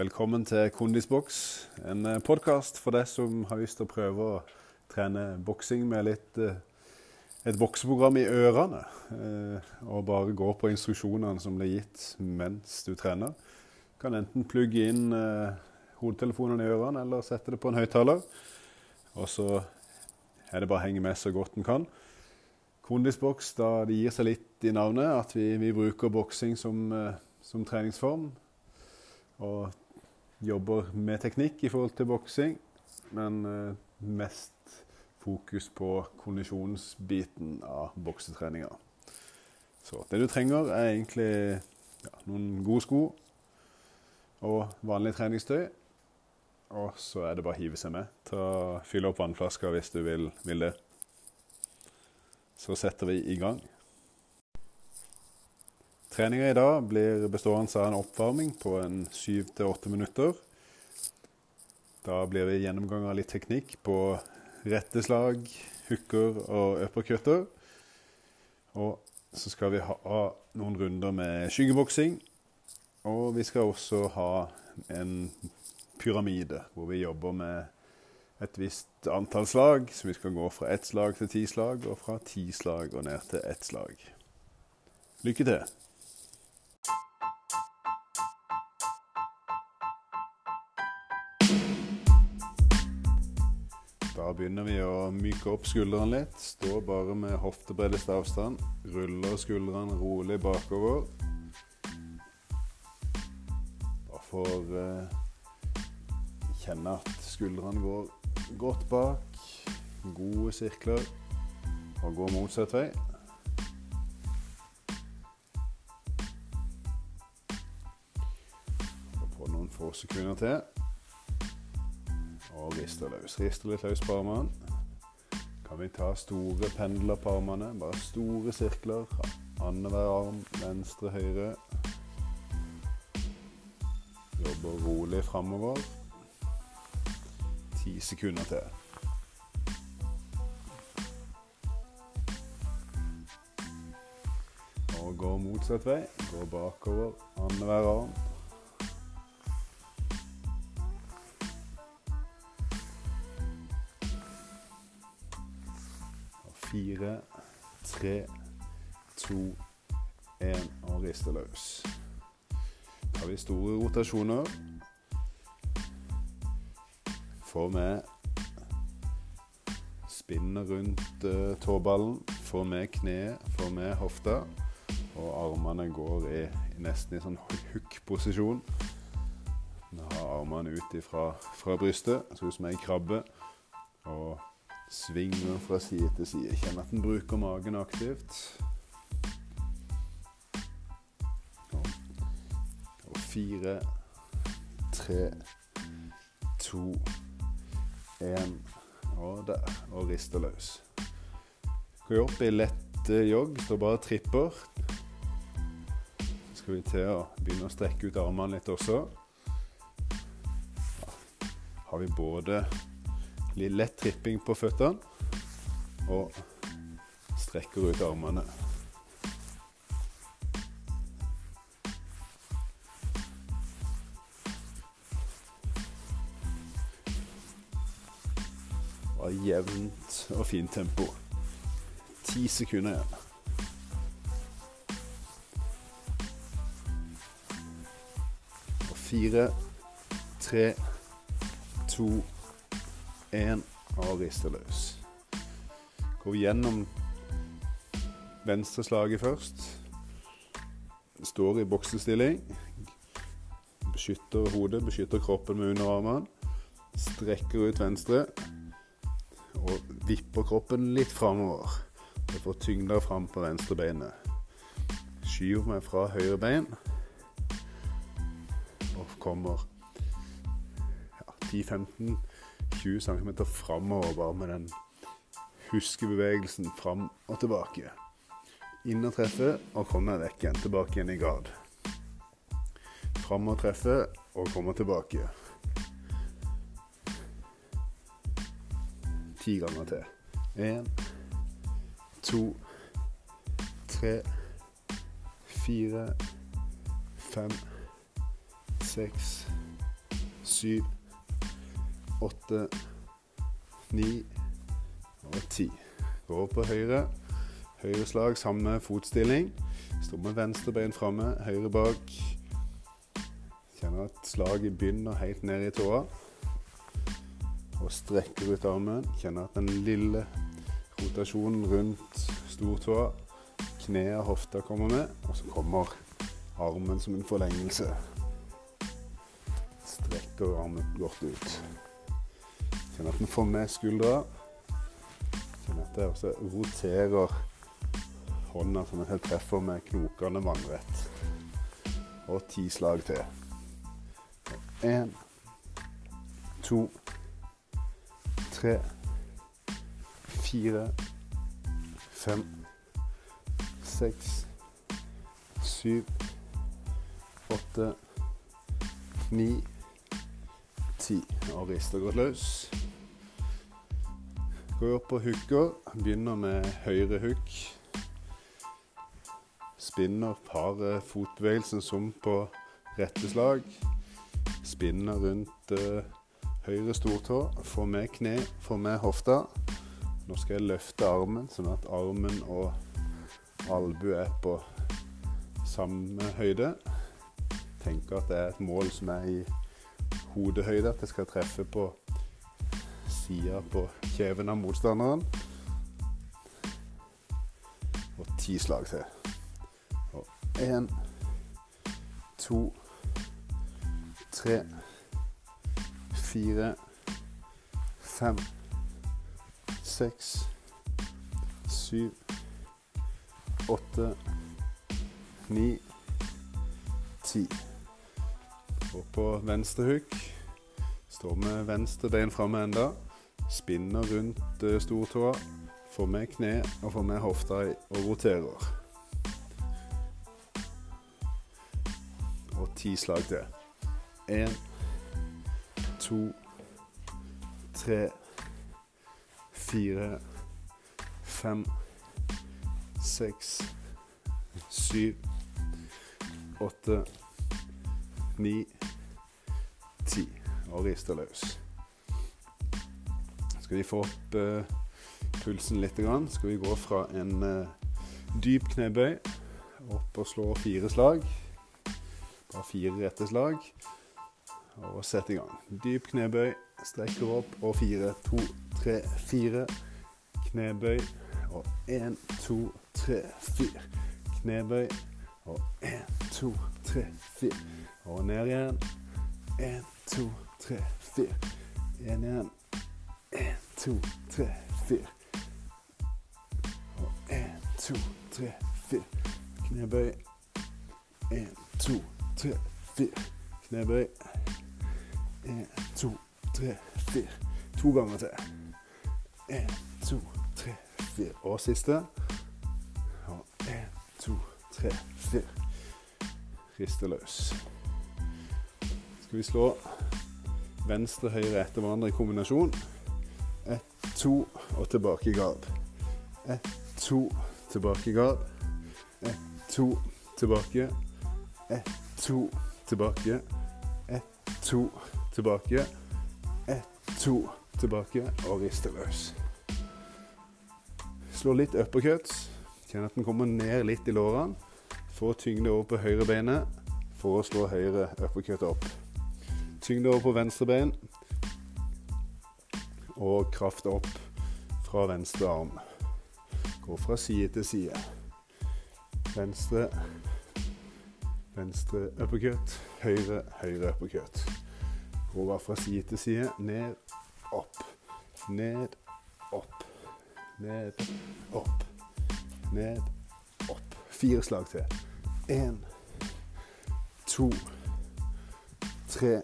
Velkommen til Kondisboks, en podkast for deg som har lyst til å prøve å trene boksing med litt eh, et bokseprogram i ørene. eh, Og bare gå på instruksjonene som blir gitt mens du trener. Du kan enten plugge inn eh, hodetelefonene i ørene eller sette det på en høyttaler. Og så er det bare å henge med så godt en kan. Kondisboks, da det gir seg litt i navnet at vi, vi bruker boksing som, eh, som treningsform. Og jobber med teknikk i forhold til boksing, men eh, mest fokus på kondisjonsbiten av boksetreninga. Så det du trenger, er egentlig ja, noen gode sko og vanlig treningstøy. Og så er det bare å hive seg med. Ta, fylle opp vannflaska hvis du vil, vil det. Så setter vi i gang. Treninga i dag blir bestående av en oppvarming på en syv til åtte minutter. Da blir det gjennomgang av litt teknikk på retteslag, hooker og uppercutter. Og så skal vi ha noen runder med skyggeboksing. Og vi skal også ha en pyramide, hvor vi jobber med et visst antall slag. Så vi skal gå fra ett slag til ti slag, og fra ti slag og ned til ett slag. Lykke til! Begynner vi å myke opp skuldrene litt. Stå bare med hoftebreddeste avstand. Ruller skuldrene rolig bakover. Bare for eh, kjenne at skuldrene går godt bak. Gode sirkler. Og går motsatt vei. Få noen få sekunder til. Og rister løs. Rister litt løs på armene. Kan vi ta store pendler på armene. Bare store sirkler. Annenhver arm. Venstre, høyre. Jobber rolig framover. Ti sekunder til. Og går motsatt vei. Går bakover. Annenhver arm. Fire, tre, to, én og rister løs. Da har vi store rotasjoner. Får med spinner rundt uh, tåballen. Får med kneet, får med hofta. Og armene går i, nesten i sånn hook-posisjon. Ha armene ut ifra, fra brystet, sånn som ei krabbe. Og svinger fra side til side. Kjenn at den bruker magen aktivt. Og, og fire, tre, to, én og der. Og rister løs. Gå opp i lett jogg. Står bare tripper. Så skal vi til å begynne å strekke ut armene litt også. Har vi både litt lett tripping på føttene og strekker ut armene. Og jevnt og fint tempo. Ti sekunder igjen. Og fire, tre, to én og rister løs. Gå gjennom venstreslaget først. Står i boksestilling. Beskytter hodet, beskytter kroppen med underarmene. Strekker ut venstre. Og vipper kroppen litt framover. Jeg får tyngda fram på venstre beinet. Skyver meg fra høyre bein og kommer ja, 10-15 20 cm framover med den huskebevegelsen fram og tilbake. Inn og treffe og komme vekk igjen. Tilbake igjen i gard. Fram og treffe og komme tilbake. Ti ganger til. Én, to, tre, fire, fem, seks, syv, åtte, ni og ti. Gå på høyre. Høyre slag, samme fotstilling. Stå med venstre bein framme, høyre bak. Kjenner at slaget begynner helt ned i tåa. Og strekker ut armen. Kjenner at den lille rotasjonen rundt stortåa, kneet og hofta kommer med. Og så kommer armen som en forlengelse. Strekker armen godt ut. Kjenner at den får med skuldra. Sånn at jeg også roterer hånda som jeg treffer med knokene vannrett. Og ti slag til. Én, to, tre, fire, fem, seks, syv, åtte, ni, ti. Og rister godt løs. Opp på hooker. Begynner med høyre hook. Spinner par fotbevegelsen som på rette slag. Spinner rundt uh, høyre stortå. Får med kne, får med hofta. Nå skal jeg løfte armen, sånn at armen og albue er på samme høyde. Tenker at det er et mål som er i hodehøyde, at jeg skal treffe på sida på kjeven av motstanderen. Og ti slag til. Og én, to, tre, fire, fem, seks, syv, åtte, ni, ti. Og på venstre hook står med venstre bein framme enda. Spinner rundt uh, stortåa. Får med kne og får med hofta og roterer. Og ti slag til. Én, to, tre, fire, fem, seks, syv, åtte, ni, ti. Og rister løs. Skal vi få opp uh, pulsen litt, grann, skal vi gå fra en uh, dyp knebøy opp og slå fire slag. Bare fire rette slag. Og sette i gang. Dyp knebøy, strekker opp og fire, to, tre, fire. Knebøy og én, to, tre, fire. Knebøy og én, to, tre, fire. Og ned igjen. Én, to, tre, fire. Én igjen. Én, to, tre, fire. Og én, to, tre, fire. Knebøy. Én, to, tre, fire. Knebøy. Én, to, tre, fire. To ganger til. Én, to, tre, fire. Og siste. Og én, to, tre, fire. Riste løs. Skal vi slå venstre, høyre etter hverandre i kombinasjon. To og tilbake i gard. Ett, to, tilbake i gard. Ett, to, tilbake. Ett, to, tilbake. Ett, to, tilbake. Ett, to, tilbake og riste løs. Slå litt uppercuts. Kjenn at den kommer ned litt i lårene. Få tyngde over på høyre beinet for å slå høyre uppercut opp. Tyngde over på venstre bein. Og kraft opp fra venstre arm. Gå fra side til side. Venstre, venstre uppercut. Høyre, høyre uppercut. Gå fra side til side. Ned, opp. Ned, opp. Ned, opp. Ned, opp. Fire slag til. Én, to, tre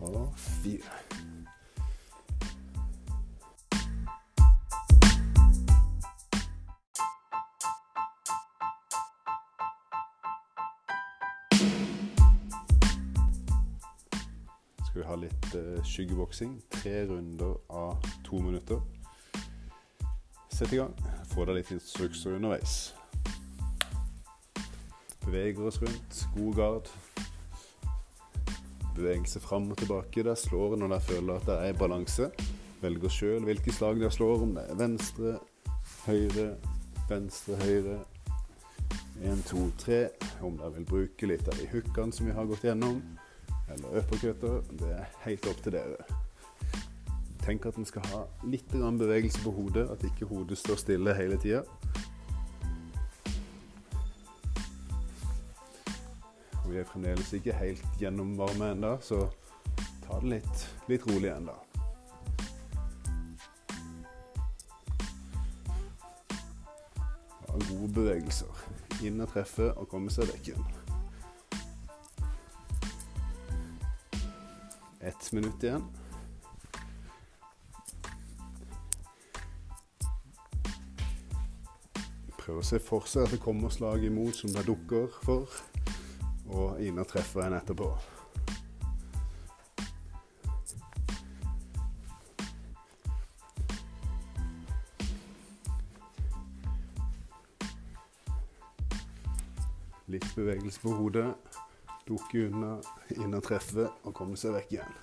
og fire. Ha litt uh, skyggeboksing. Tre runder av to minutter. Sett i gang. Få deg litt instrukser underveis. Beveger oss rundt. God gard. bevegelse fram og tilbake. Der slår når dere føler at det er balanse. Velger sjøl hvilke slag dere slår, om det er venstre, høyre, venstre, høyre. Én, to, tre. Om dere vil bruke litt av de hookene som vi har gått gjennom, eller uppercutter, det er helt opp til dere. Tenk at en skal ha litt bevegelse på hodet, at ikke hodet står stille hele tida. Vi er fremdeles ikke helt gjennomvarme ennå, så ta det litt, litt rolig ennå. Ha gode bevegelser. Inn og treffe og komme seg vekk igjen. Ett minutt igjen. Prøv å se for seg at det kommer slag imot som det dukker for, og og treffer en etterpå. Litt bevegelse på hodet. Dukke unna, inn og treffe og komme seg vekk igjen.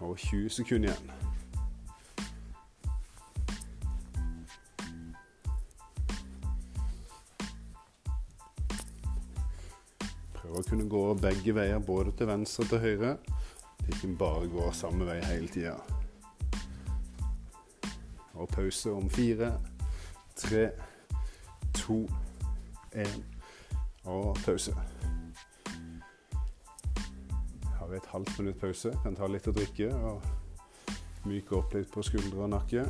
Og 20 sekunder igjen. Prøv å kunne gå begge veier, både til venstre og til høyre. Ikke bare gå samme vei hele tida. Og pause om fire, tre, to, én. Og pause. Har vi et halvt minutt pause. Kan ta litt å drikke og myke opp litt på skuldre og nakke.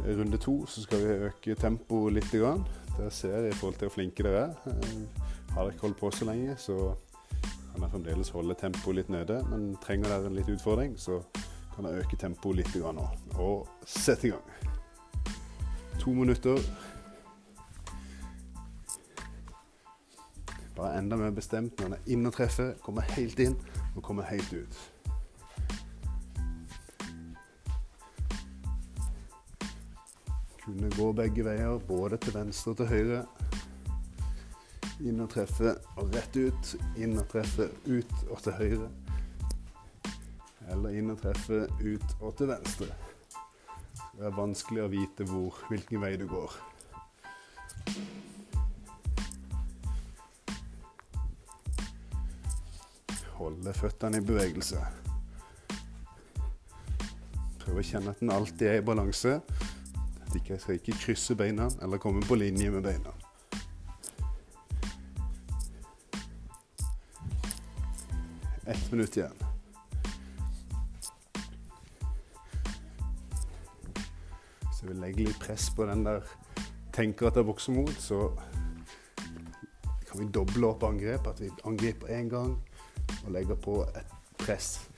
I runde to så skal vi øke tempoet litt. Det ser jeg i forhold til hvor flinke dere er. Har dere ikke holdt på så lenge, så kan dere fremdeles holde tempoet litt nede. Men trenger dere en litt utfordring, så kan jeg øke tempoet litt nå. Og sette i gang. To minutter. Bare enda mer bestemt når en er inne og treffer. Kommer helt inn og kommer helt ut. Kunne gå begge veier, både til venstre og til høyre. Inn og treffe og rett ut. Inn og treffe ut og til høyre. Eller inn og treffe ut og til venstre. Det er vanskelig å vite hvor, hvilken vei du går. Holde føttene i bevegelse. Prøv å kjenne at den alltid er i balanse. At jeg skal ikke krysse beina eller komme på linje med beina. Ett minutt igjen. Litt press på den der tenker at det er mot, så kan vi doble opp angrep. At vi angriper én gang og legger på et press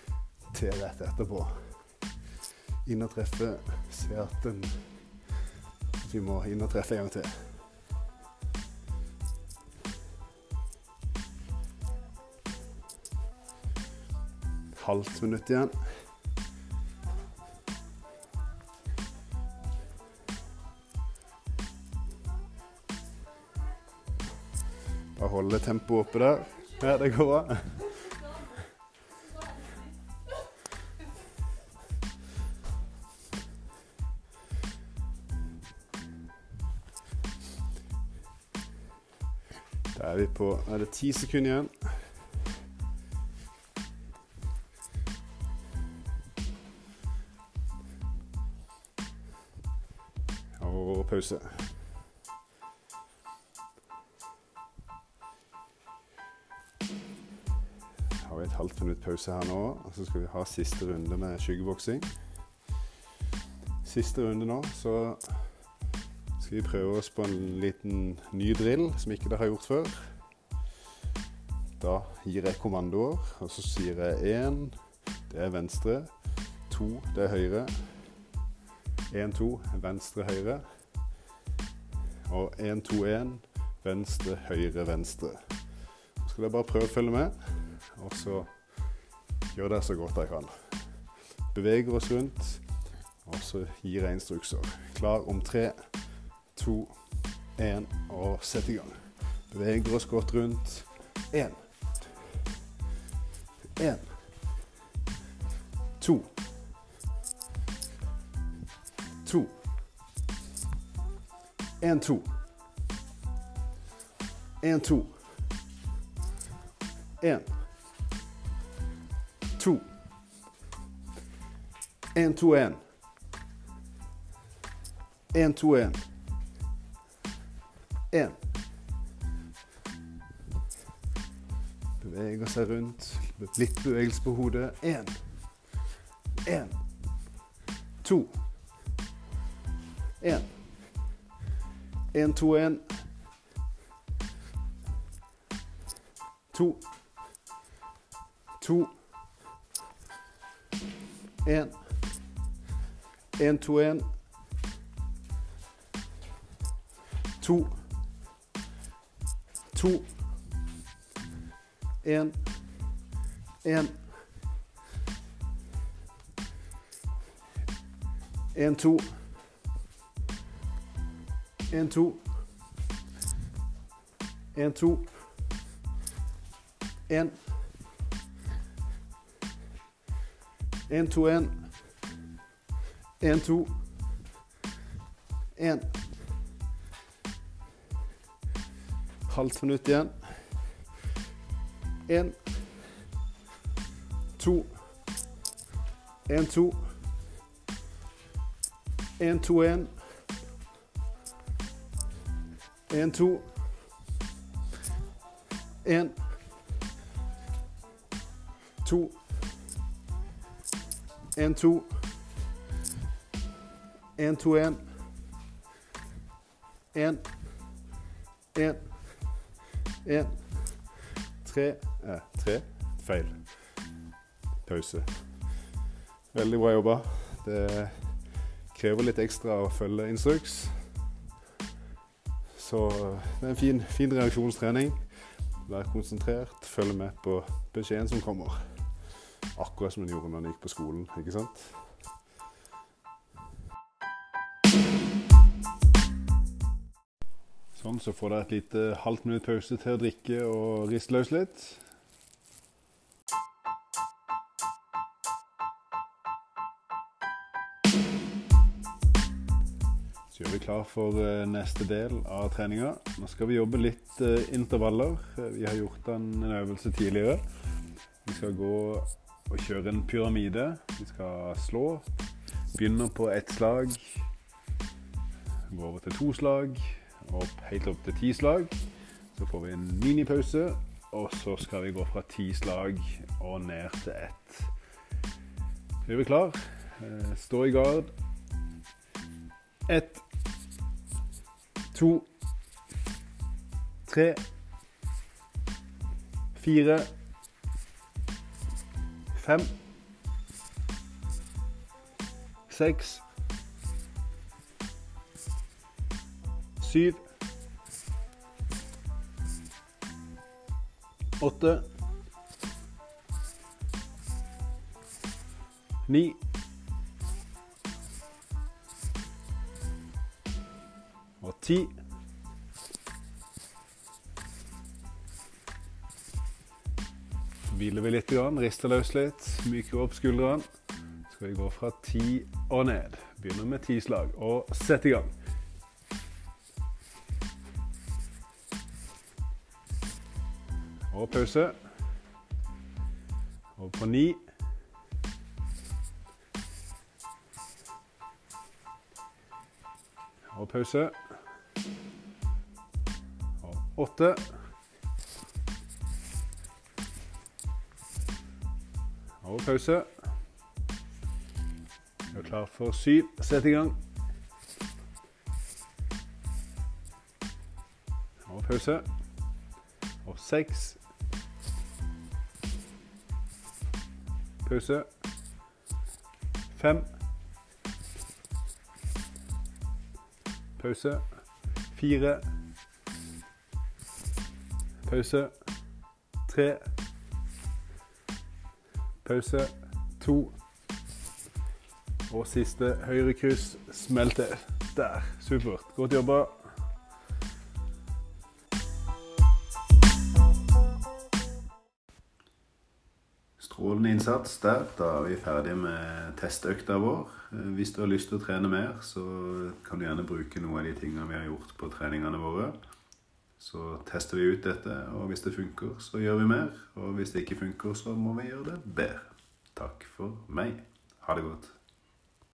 til rett etterpå. Inn og treffe. Se at den Vi må inn og treffe en gang til. Halvt minutt igjen. Holde tempoet oppe der. Ja, det går bra. Da er vi på Er det ti sekunder igjen? Og pause. Pause her nå, og så skal vi ha siste runde med skyggeboksing. Siste runde nå, så skal vi prøve oss på en liten ny drill som ikke dere har gjort før. Da gir jeg kommandoer, og så sier jeg én, det er venstre. To, det er høyre. Én, to, venstre, høyre. Og én, to, én, venstre, høyre, venstre. Skal dere bare prøve å følge med og så gjør det så godt jeg kan. beveger oss rundt, og så gir jeg instrukser. Klar om tre, to, én, og sett i gang. Beveger oss godt rundt. Én. Én. To. To. En, to. En, to. En. To. En, to, en. En, to, en. En. Beveger seg rundt. Litt bevegelse på hodet. Én. Én. To. Én. Én, to, én. To. To. Én. Én, to, én. To. To. Én. Én. En, to. En, to. En, to. En. En, to. En. Halvt minutt igjen. En. To. En, to. En, to, en. En, to. En. To. En, to. En, to, en. En. En. En. Tre. Eh, tre. Feil. Pause. Veldig bra jobba. Det krever litt ekstra å følge instruks. Så det er en fin, fin reaksjonstrening. Vær konsentrert, følg med på beskjeden som kommer. Akkurat som en gjorde når en gikk på skolen, ikke sant? Sånn, så får dere et lite halvt minutt pause til å drikke og riste løs litt. Så gjør vi klar for eh, neste del av treninga. Nå skal vi jobbe litt eh, intervaller. Vi har gjort en øvelse tidligere. Vi skal gå og kjøre en pyramide. Vi skal slå. Begynner på ett slag. Gå over til to slag. Opp, helt opp til ti slag. Så får vi en minipause. Og så skal vi gå fra ti slag og ned til ett. Er vi klar. Eh, Stå i gard. Ett, to, tre, fire, fem, seks, syv, åtte, ni og ti. Hviler vi litt, rister løs litt, myker opp skuldrene. Så skal vi gå fra ti og ned. Begynner med ti slag og sett i gang. Og pause. Og på ni. Og pause. Og åtte. Og pause. Er klar for syv. Sett i gang. Og pause. Og seks. Pause. Fem. Pause. Fire. Pause. Tre. Pause. To. Og siste høyre kryss. Smell til. Der. Supert. Godt jobba. Strålende innsats der. Da er vi ferdige med testøkta vår. Eh, hvis du har lyst til å trene mer, så kan du gjerne bruke noe av de tingene vi har gjort på treningene våre. Så tester vi ut dette, og hvis det funker, så gjør vi mer. Og hvis det ikke funker, så må vi gjøre det bedre. Takk for meg. Ha det godt.